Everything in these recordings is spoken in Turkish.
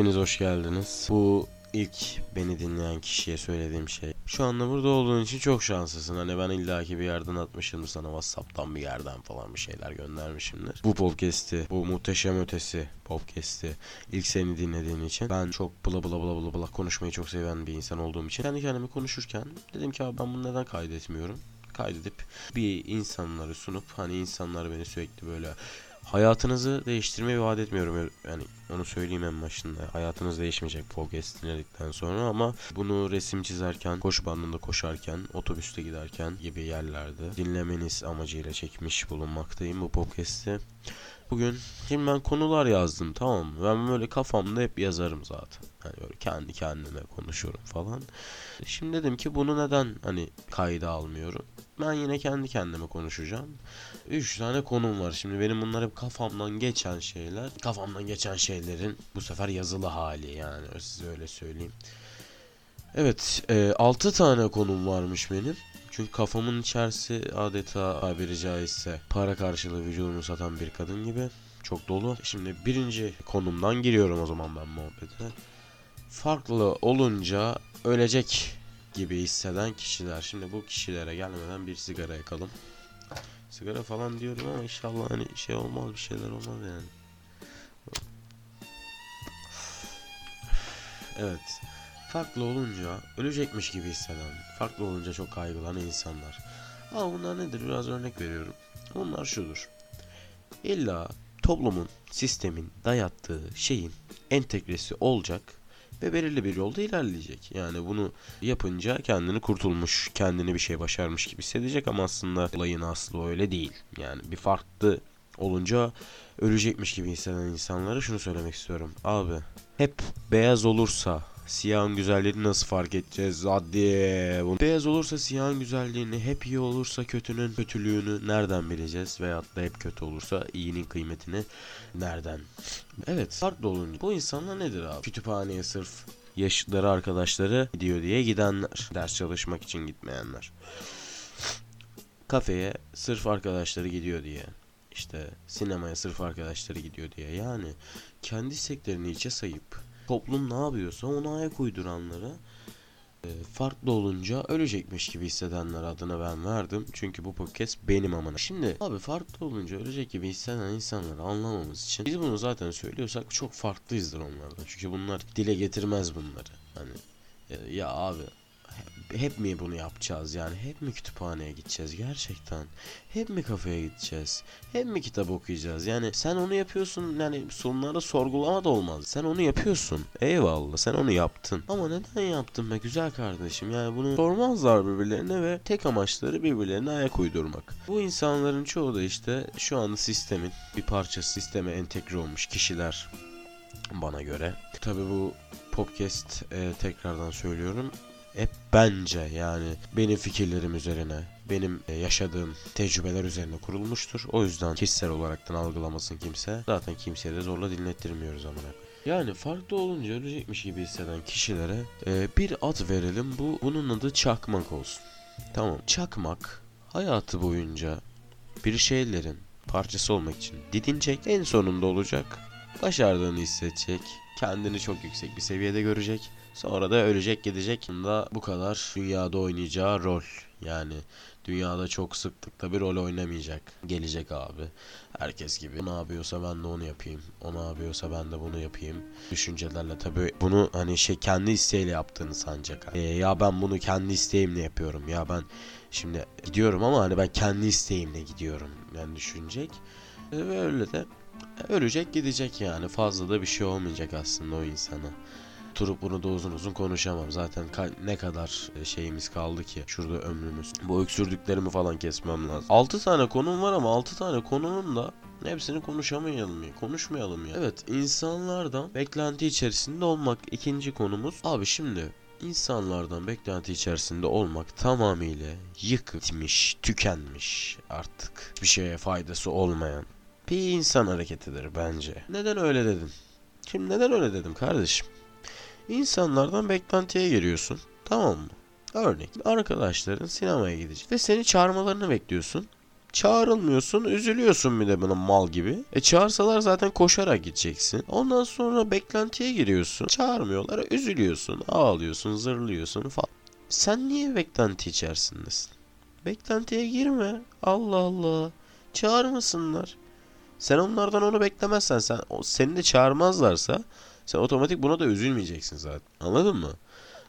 Hepiniz hoş geldiniz. Bu ilk beni dinleyen kişiye söylediğim şey. Şu anda burada olduğun için çok şanslısın. Hani ben illaki bir yerden atmışımdır sana Whatsapp'tan bir yerden falan bir şeyler göndermişimdir. Bu podcast'i, bu muhteşem ötesi podcast'i ilk seni dinlediğin için ben çok bla bla bla bla bla konuşmayı çok seven bir insan olduğum için kendi kendime konuşurken dedim ki abi ben bunu neden kaydetmiyorum? Kaydedip bir insanları sunup hani insanlar beni sürekli böyle hayatınızı değiştirmeyi vaat etmiyorum. Yani onu söyleyeyim en başında. Hayatınız değişmeyecek podcast dinledikten sonra ama bunu resim çizerken, koşu bandında koşarken, otobüste giderken gibi yerlerde dinlemeniz amacıyla çekmiş bulunmaktayım bu podcast'i. Bugün şimdi ben konular yazdım tamam mı? Ben böyle kafamda hep yazarım zaten. Hani böyle kendi kendime konuşuyorum falan. Şimdi dedim ki bunu neden hani kayda almıyorum? Ben yine kendi kendime konuşacağım. Üç tane konum var. Şimdi benim bunlar hep kafamdan geçen şeyler. Kafamdan geçen şeylerin bu sefer yazılı hali yani size öyle söyleyeyim. Evet, e, 6 tane konum varmış benim. Çünkü kafamın içerisi adeta tabiri caizse para karşılığı vücudumu satan bir kadın gibi. Çok dolu. Şimdi birinci konumdan giriyorum o zaman ben muhabbete. Farklı olunca ölecek gibi hisseden kişiler. Şimdi bu kişilere gelmeden bir sigara yakalım. Sigara falan diyorum ama inşallah hani şey olmaz bir şeyler olmaz yani. Evet. Farklı olunca ölecekmiş gibi hisseden, farklı olunca çok kaygılanan insanlar. Ama bunlar nedir? Biraz örnek veriyorum. Bunlar şudur. İlla toplumun, sistemin dayattığı şeyin entegresi olacak ve belirli bir yolda ilerleyecek. Yani bunu yapınca kendini kurtulmuş, kendini bir şey başarmış gibi hissedecek ama aslında olayın aslı öyle değil. Yani bir farklı olunca ölecekmiş gibi hisseden insanlara şunu söylemek istiyorum. Abi hep beyaz olursa siyahın güzelliğini nasıl fark edeceğiz? Hadi. Beyaz olursa siyahın güzelliğini, hep iyi olursa kötünün kötülüğünü nereden bileceğiz? Veyahut da hep kötü olursa iyinin kıymetini nereden? Evet, farklı olunca. Bu insanlar nedir abi? Kütüphaneye sırf yaşıtları arkadaşları gidiyor diye gidenler. Ders çalışmak için gitmeyenler. Kafeye sırf arkadaşları gidiyor diye. İşte sinemaya sırf arkadaşları gidiyor diye. Yani kendi isteklerini içe sayıp toplum ne yapıyorsa ona ayak uyduranlara e, farklı olunca ölecekmiş gibi hissedenler adına ben verdim. Çünkü bu podcast benim amına. Şimdi abi farklı olunca ölecek gibi hisseden insanları anlamamız için biz bunu zaten söylüyorsak çok farklıyızdır onlardan. Çünkü bunlar dile getirmez bunları. Hani e, ya abi hep mi bunu yapacağız yani? Hep mi kütüphaneye gideceğiz gerçekten? Hep mi kafeye gideceğiz? Hep mi kitap okuyacağız? Yani sen onu yapıyorsun yani sonlara sorgulama da olmaz. Sen onu yapıyorsun. Eyvallah sen onu yaptın. Ama neden yaptın be güzel kardeşim? Yani bunu sormazlar birbirlerine ve tek amaçları birbirlerine ayak uydurmak. Bu insanların çoğu da işte şu anda sistemin bir parçası sisteme entegre olmuş kişiler bana göre. Tabi bu podcast e, tekrardan söylüyorum hep bence yani benim fikirlerim üzerine, benim e, yaşadığım tecrübeler üzerine kurulmuştur. O yüzden kişisel olaraktan algılamasın kimse. Zaten kimseye de zorla dinlettirmiyoruz amına yani farklı olunca ölecekmiş gibi hisseden kişilere e, bir ad verelim. Bu bunun adı çakmak olsun. Tamam. Çakmak hayatı boyunca bir şeylerin parçası olmak için didinecek. En sonunda olacak. Başardığını hissedecek. Kendini çok yüksek bir seviyede görecek Sonra da ölecek gidecek. Da bu kadar dünyada oynayacağı rol. Yani dünyada çok sıklıkla bir rol oynamayacak. Gelecek abi. Herkes gibi. Ne yapıyorsa ben de onu yapayım. O ne yapıyorsa ben de bunu yapayım. Düşüncelerle tabii bunu hani şey kendi isteğiyle yaptığını sanacak. Ee, ya ben bunu kendi isteğimle yapıyorum. Ya ben şimdi gidiyorum ama hani ben kendi isteğimle gidiyorum. Yani düşünecek. Ee, ve öyle de ölecek gidecek yani. Fazla da bir şey olmayacak aslında o insana oturup bunu da uzun uzun konuşamam. Zaten ka- ne kadar e, şeyimiz kaldı ki şurada ömrümüz. Bu öksürdüklerimi falan kesmem lazım. 6 tane konum var ama 6 tane konunun da hepsini konuşamayalım ya. Konuşmayalım ya. Evet insanlardan beklenti içerisinde olmak ikinci konumuz. Abi şimdi insanlardan beklenti içerisinde olmak tamamıyla yıkılmış, tükenmiş artık bir şeye faydası olmayan bir insan hareketidir bence. Neden öyle dedim? Şimdi neden öyle dedim kardeşim? İnsanlardan beklentiye giriyorsun. Tamam mı? Örnek arkadaşların sinemaya gidecek ve seni çağırmalarını bekliyorsun. Çağrılmıyorsun, üzülüyorsun bir de buna mal gibi. E çağırsalar zaten koşarak gideceksin. Ondan sonra beklentiye giriyorsun. Çağırmıyorlar, üzülüyorsun, ağlıyorsun, zırlıyorsun falan. Sen niye beklenti içerisindesin? Beklentiye girme. Allah Allah. Çağırmasınlar. Sen onlardan onu beklemezsen, sen seni de çağırmazlarsa sen otomatik buna da üzülmeyeceksin zaten. Anladın mı?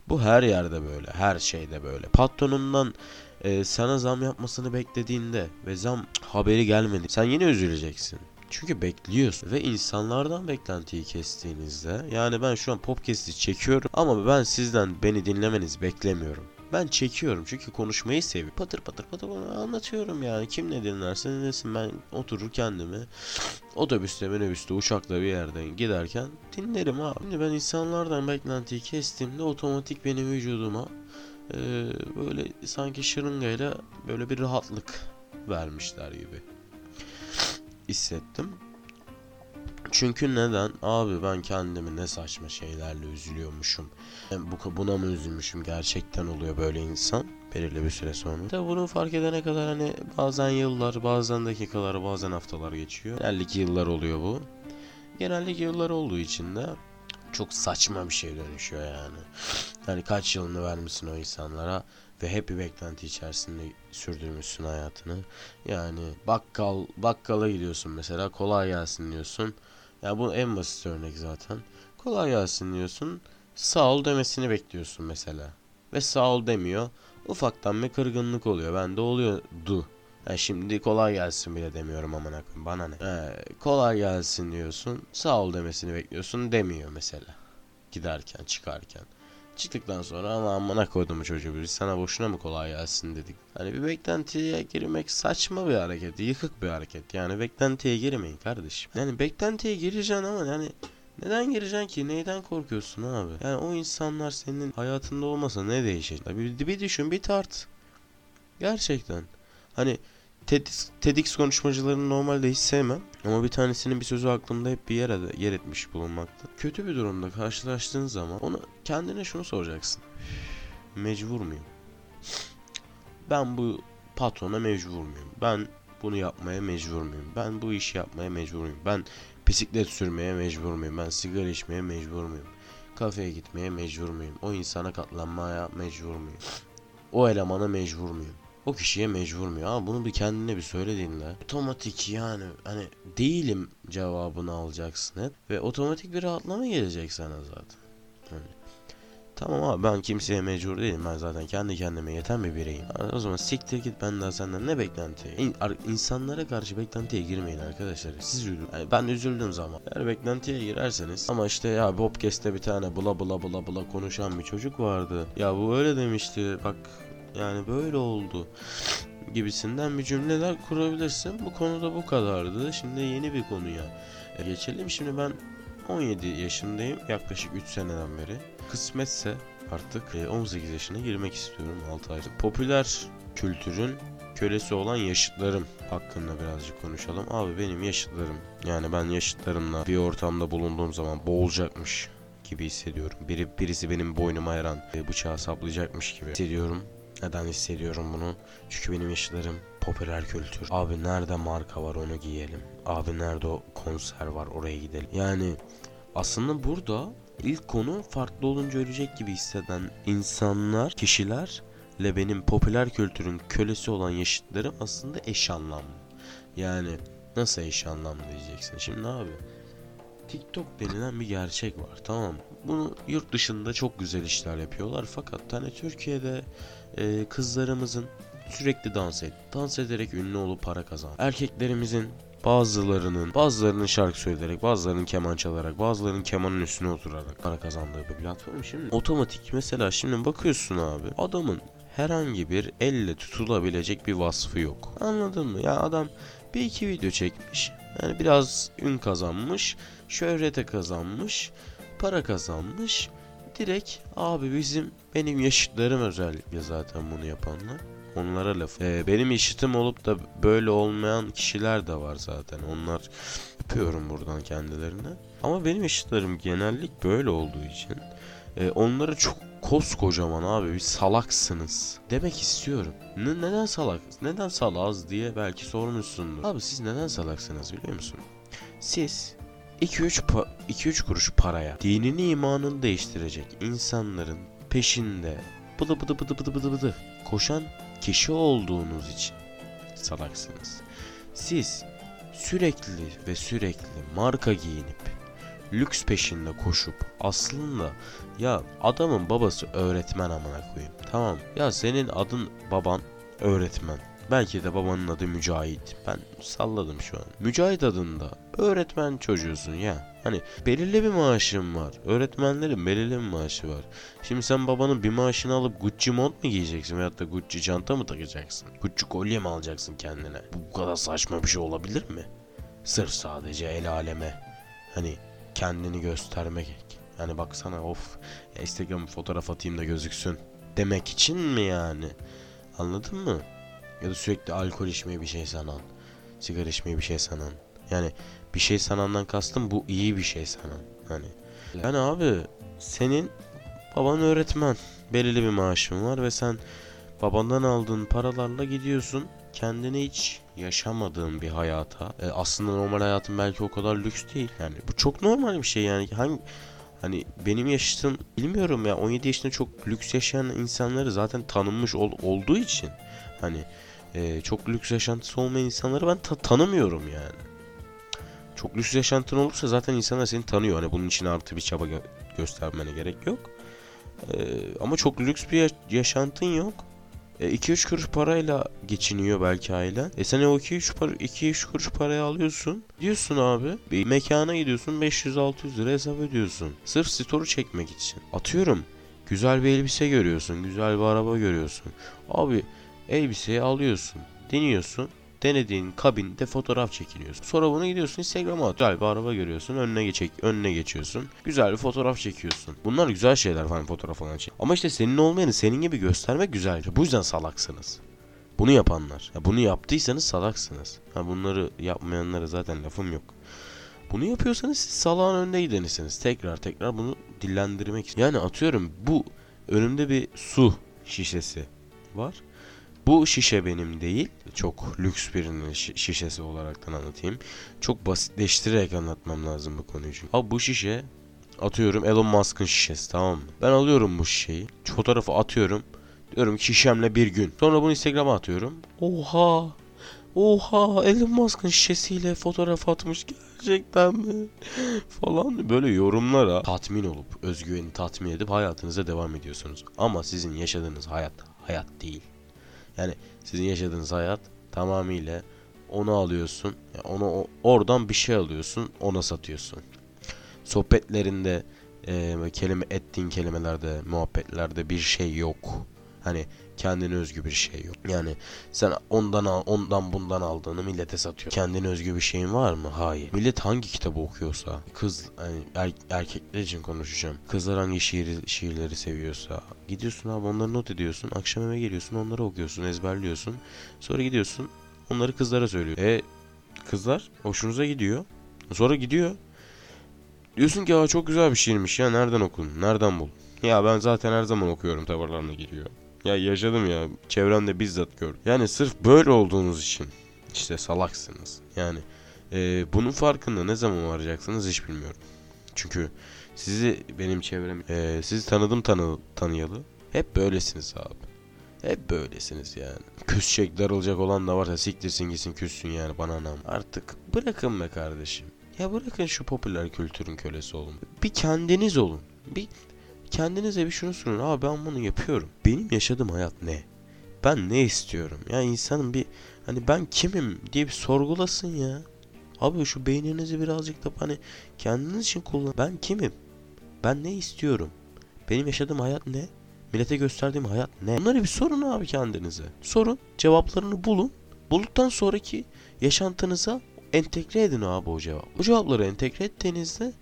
Bu her yerde böyle, her şeyde böyle. Patronundan e, sana zam yapmasını beklediğinde ve zam haberi gelmedi. Sen yine üzüleceksin. Çünkü bekliyorsun ve insanlardan beklentiyi kestiğinizde yani ben şu an podcast'i çekiyorum ama ben sizden beni dinlemenizi beklemiyorum. Ben çekiyorum çünkü konuşmayı seviyorum. Patır patır patır anlatıyorum yani. Kim ne dinlerse dinlesin ben oturur kendimi otobüste, minibüste, uçakla bir yerden giderken dinlerim abi. Şimdi ben insanlardan beklentiyi kestiğimde otomatik benim vücuduma e, böyle sanki şırıngayla böyle bir rahatlık vermişler gibi hissettim. Çünkü neden? Abi ben kendimi ne saçma şeylerle üzülüyormuşum. Ben bu buna mı üzülmüşüm? Gerçekten oluyor böyle insan belirli bir süre sonra. Tabi bunu fark edene kadar hani bazen yıllar, bazen dakikalar, bazen haftalar geçiyor. Genellikle yıllar oluyor bu. Genellikle yıllar olduğu için de çok saçma bir şey dönüşüyor yani. Yani kaç yılını vermişsin o insanlara ve hep bir beklenti içerisinde sürdürmüşsün hayatını. Yani bakkal bakkala gidiyorsun mesela kolay gelsin diyorsun. Ya bu en basit örnek zaten. Kolay gelsin diyorsun. Sağ ol demesini bekliyorsun mesela. Ve sağ ol demiyor. Ufaktan bir kırgınlık oluyor. Bende oluyordu. Ya şimdi kolay gelsin bile demiyorum aman akım bana ne. Ee, kolay gelsin diyorsun. Sağ ol demesini bekliyorsun demiyor mesela. Giderken çıkarken. Çıktıktan sonra ama amına koydum çocuğu biz sana boşuna mı kolay gelsin dedik. Hani bir beklentiye girmek saçma bir hareket, yıkık bir hareket. Yani beklentiye girmeyin kardeşim. Yani beklentiye gireceksin ama yani neden gireceksin ki? Neyden korkuyorsun abi? Yani o insanlar senin hayatında olmasa ne değişecek? Bir, bir düşün, bir tart. Gerçekten. Hani TEDx, TEDx konuşmacılarını normalde hiç sevmem. Ama bir tanesinin bir sözü aklımda hep bir yere yer etmiş bulunmakta. Kötü bir durumda karşılaştığın zaman onu kendine şunu soracaksın. Mecbur muyum? Ben bu patrona mecbur muyum? Ben bunu yapmaya mecbur muyum? Ben bu işi yapmaya mecbur muyum? Ben bisiklet sürmeye mecbur muyum? Ben sigara içmeye mecbur muyum? Kafeye gitmeye mecbur muyum? O insana katlanmaya mecbur muyum? O elemana mecbur muyum? O kişiye mecbur muyum? Ama bunu bir kendine bir söylediğinde otomatik yani hani değilim cevabını alacaksın hep ve otomatik bir rahatlama gelecek sana zaten. Hani Tamam abi ben kimseye mecbur değilim. Ben zaten kendi kendime yeten bir bireyim. O zaman siktir git ben daha senden ne beklenti? İn, ar- insanlara karşı beklentiye girmeyin arkadaşlar. Siz üzülün. Yani ben üzüldüğüm zaman. Eğer beklentiye girerseniz ama işte ya Bobcast'te bir tane bula bula bula bula konuşan bir çocuk vardı. Ya bu öyle demişti. Bak yani böyle oldu gibisinden bir cümleler kurabilirsin. Bu konuda bu kadardı. Şimdi yeni bir konuya e, geçelim. Şimdi ben 17 yaşındayım. Yaklaşık 3 seneden beri. Kısmetse artık e, 18 yaşına girmek istiyorum 6 aylık. Popüler kültürün kölesi olan yaşıtlarım hakkında birazcık konuşalım. Abi benim yaşıtlarım yani ben yaşıtlarımla bir ortamda bulunduğum zaman boğulacakmış gibi hissediyorum. Biri birisi benim boynuma her an e, bıçağı saplayacakmış gibi hissediyorum. Neden hissediyorum bunu? Çünkü benim yaşlarım popüler kültür. Abi nerede marka var onu giyelim. Abi nerede o konser var oraya gidelim. Yani aslında burada ilk konu farklı olunca ölecek gibi hisseden insanlar, kişilerle benim popüler kültürün kölesi olan yaşıtlarım aslında eş anlamlı. Yani nasıl eş anlamlı diyeceksin. Şimdi abi TikTok denilen bir gerçek var tamam mı? Bunu yurt dışında çok güzel işler yapıyorlar fakat hani Türkiye'de e, kızlarımızın sürekli dans et, dans ederek ünlü olup para kazan. Erkeklerimizin bazılarının, bazılarının şarkı söyleyerek, bazılarının keman çalarak, bazılarının kemanın üstüne oturarak para kazandığı bir platform. Şimdi otomatik mesela şimdi bakıyorsun abi adamın herhangi bir elle tutulabilecek bir vasfı yok. Anladın mı? Ya adam bir iki video çekmiş. Yani biraz ün kazanmış, şöhrete kazanmış, para kazanmış. Direkt abi bizim benim yaşıtlarım özellikle zaten bunu yapanlar. Onlara laf. Ee, benim yaşıtım olup da böyle olmayan kişiler de var zaten. Onlar öpüyorum buradan kendilerine. Ama benim yaşıtlarım genellik böyle olduğu için e, onlara çok koskocaman abi bir salaksınız demek istiyorum. Ne- neden salak? Neden salaz diye belki sormuşsundur. Abi siz neden salaksınız biliyor musun? Siz 2-3 pa- 2-3 kuruş paraya dinini imanını değiştirecek insanların peşinde bıdı bıdı bıdı bıdı bıdı bıdı koşan kişi olduğunuz için salaksınız. Siz sürekli ve sürekli marka giyinip lüks peşinde koşup aslında ya adamın babası öğretmen amına koyayım. Tamam. Ya senin adın baban öğretmen. Belki de babanın adı Mücahit. Ben salladım şu an. Mücahit adında öğretmen çocuğusun ya. Hani belirli bir maaşın var. Öğretmenlerin belirli bir maaşı var. Şimdi sen babanın bir maaşını alıp Gucci mont mu giyeceksin veyahut da Gucci çanta mı takacaksın? Gucci kolye mi alacaksın kendine? Bu kadar saçma bir şey olabilir mi? Sırf sadece el aleme. Hani kendini göstermek. Yani baksana of ya Instagram fotoğraf atayım da gözüksün demek için mi yani? Anladın mı? Ya da sürekli alkol içmeyi bir şey sanan, sigara içmeyi bir şey sanan. Yani bir şey sanandan kastım bu iyi bir şey sanan. Hani yani abi senin baban öğretmen. Belirli bir maaşın var ve sen babandan aldığın paralarla gidiyorsun. Kendini hiç yaşamadığın bir hayata. e, aslında normal hayatın belki o kadar lüks değil. Yani bu çok normal bir şey yani. Hangi Hani benim yaşım bilmiyorum ya 17 yaşında çok lüks yaşayan insanları zaten tanınmış ol- olduğu için hani e, çok lüks yaşantısı olmayan insanları ben ta- tanımıyorum yani. Çok lüks yaşantın olursa zaten insanlar seni tanıyor. Hani bunun için artı bir çaba gö- göstermene gerek yok. E, ama çok lüks bir ya- yaşantın yok. 2-3 kuruş parayla geçiniyor belki ailen. E sen o 2-3 para 2-3 kuruş parayı alıyorsun. Diyorsun abi bir mekana gidiyorsun 500-600 lira hesap ödüyorsun. Sırf story çekmek için. Atıyorum güzel bir elbise görüyorsun. Güzel bir araba görüyorsun. Abi elbiseyi alıyorsun. Deniyorsun. Denediğin kabinde fotoğraf çekiniyorsun. Sonra bunu gidiyorsun Instagram'a at. Güzel bir araba görüyorsun. Önüne geçek önüne geçiyorsun. Güzel bir fotoğraf çekiyorsun. Bunlar güzel şeyler falan fotoğraf falan için. Ama işte senin olmayanı senin gibi göstermek güzel. Bu yüzden salaksınız. Bunu yapanlar. Ya bunu yaptıysanız salaksınız. Ha bunları yapmayanlara zaten lafım yok. Bunu yapıyorsanız siz salağın önde gidenisiniz. Tekrar tekrar bunu dillendirmek için. Yani atıyorum bu önümde bir su şişesi var. Bu şişe benim değil. Çok lüks birinin şi- şişesi olaraktan anlatayım. Çok basitleştirerek anlatmam lazım bu konuyu çünkü. Abi bu şişe atıyorum Elon Musk'ın şişesi tamam mı? Ben alıyorum bu şişeyi. Fotoğrafı atıyorum. Diyorum ki şişemle bir gün. Sonra bunu Instagram'a atıyorum. Oha! Oha! Elon Musk'ın şişesiyle fotoğraf atmış gerçekten mi? Falan böyle yorumlara tatmin olup, özgüveni tatmin edip hayatınıza devam ediyorsunuz. Ama sizin yaşadığınız hayat hayat değil. Yani sizin yaşadığınız hayat tamamıyla onu alıyorsun. Yani onu oradan bir şey alıyorsun, ona satıyorsun. Sohbetlerinde e, kelime ettiğin kelimelerde, muhabbetlerde bir şey yok. Hani kendine özgü bir şey yok. Yani sen ondan al, ondan bundan aldığını millete satıyor. Kendine özgü bir şeyin var mı? Hayır. Millet hangi kitabı okuyorsa, kız hani er- erkekler için konuşacağım. Kızlar hangi şiiri, şiirleri seviyorsa gidiyorsun abi onları not ediyorsun. Akşam eve geliyorsun, onları okuyorsun, ezberliyorsun. Sonra gidiyorsun, onları kızlara söylüyor. E kızlar hoşunuza gidiyor. Sonra gidiyor. Diyorsun ki Aa, çok güzel bir şiirmiş ya nereden okudun? Nereden buldun? Ya ben zaten her zaman okuyorum tavırlarına geliyor. Ya yaşadım ya çevremde bizzat gördüm. Yani sırf böyle olduğunuz için işte salaksınız. Yani e, bunun farkında ne zaman varacaksınız hiç bilmiyorum. Çünkü sizi benim çevrem e, sizi tanıdım tanı, tanıyalı. Hep böylesiniz abi. Hep böylesiniz yani. Küsecek darılacak olan da varsa siktirsin gitsin küssün yani bana anam. Artık bırakın be kardeşim. Ya bırakın şu popüler kültürün kölesi olun. Bir kendiniz olun. Bir kendinize bir şunu sorun. Abi ben bunu yapıyorum. Benim yaşadığım hayat ne? Ben ne istiyorum? Ya insanın bir hani ben kimim diye bir sorgulasın ya. Abi şu beyninizi birazcık da hani kendiniz için kullan. Ben kimim? Ben ne istiyorum? Benim yaşadığım hayat ne? Millete gösterdiğim hayat ne? Bunları bir sorun abi kendinize. Sorun. Cevaplarını bulun. Bulduktan sonraki yaşantınıza entegre edin abi o cevap. Bu cevapları entegre ettiğinizde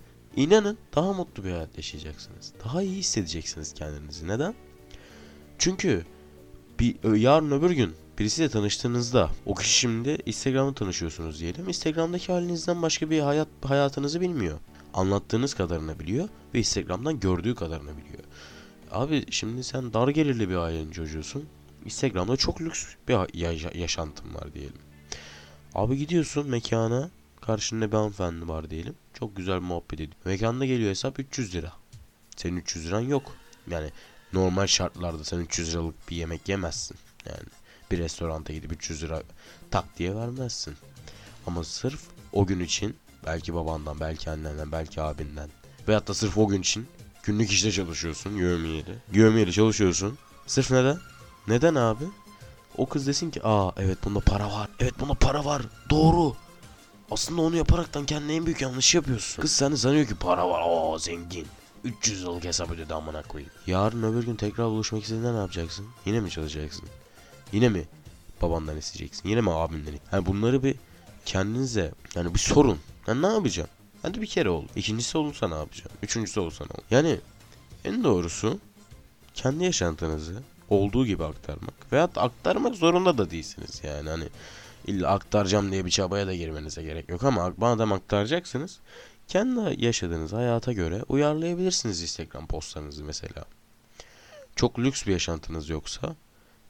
inanın daha mutlu bir hayat yaşayacaksınız. Daha iyi hissedeceksiniz kendinizi. Neden? Çünkü bir yarın öbür gün birisiyle tanıştığınızda o kişi şimdi Instagram'da tanışıyorsunuz diyelim. Instagram'daki halinizden başka bir hayat hayatınızı bilmiyor. Anlattığınız kadarını biliyor ve Instagram'dan gördüğü kadarını biliyor. Abi şimdi sen dar gelirli bir ailenin çocuğusun. Instagram'da çok lüks bir ha- yaşa- yaşantın var diyelim. Abi gidiyorsun mekana. Karşında bir hanımefendi var diyelim. Çok güzel muhabbet ediyor. Mekanda geliyor hesap 300 lira. Senin 300 liran yok. Yani normal şartlarda sen 300 liralık bir yemek yemezsin. Yani bir restoranta gidip 300 lira tak diye vermezsin. Ama sırf o gün için belki babandan, belki annenden, belki abinden veyahut da sırf o gün için günlük işte çalışıyorsun yövmiyeli. Yövmiyeli çalışıyorsun. Sırf neden? Neden abi? O kız desin ki aa evet bunda para var. Evet bunda para var. Doğru. Aslında onu yaparaktan kendine en büyük yanlış yapıyorsun. Kız seni sanıyor ki para var. Aa zengin. 300 yıllık hesap ödedi amına koyayım. Yarın öbür gün tekrar buluşmak istediğinde ne yapacaksın? Yine mi çalışacaksın? Yine mi babandan isteyeceksin? Yine mi abinden? Yani bunları bir kendinize yani bir sorun. Yani ne yapacaksın? Hadi bir kere oldu. İkincisi olursa ne yapacaksın? Üçüncüsü olursa ne olur? Yani en doğrusu kendi yaşantınızı olduğu gibi aktarmak. Veyahut aktarmak zorunda da değilsiniz yani hani illa aktaracağım diye bir çabaya da girmenize gerek yok ama madem aktaracaksınız kendi yaşadığınız hayata göre uyarlayabilirsiniz Instagram postlarınızı mesela. Çok lüks bir yaşantınız yoksa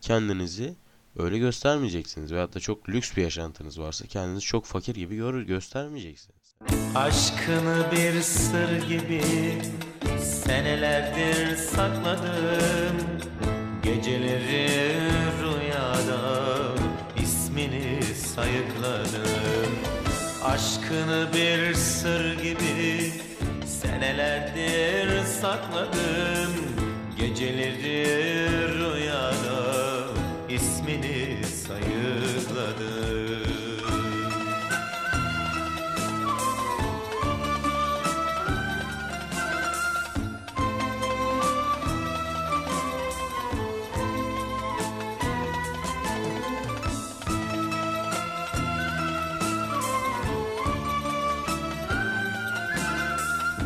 kendinizi öyle göstermeyeceksiniz. Veyahut da çok lüks bir yaşantınız varsa kendinizi çok fakir gibi gör göstermeyeceksiniz. Aşkını bir sır gibi senelerdir sakladım Geceleri Aşkını bir sır gibi senelerdir sakladım Geceleri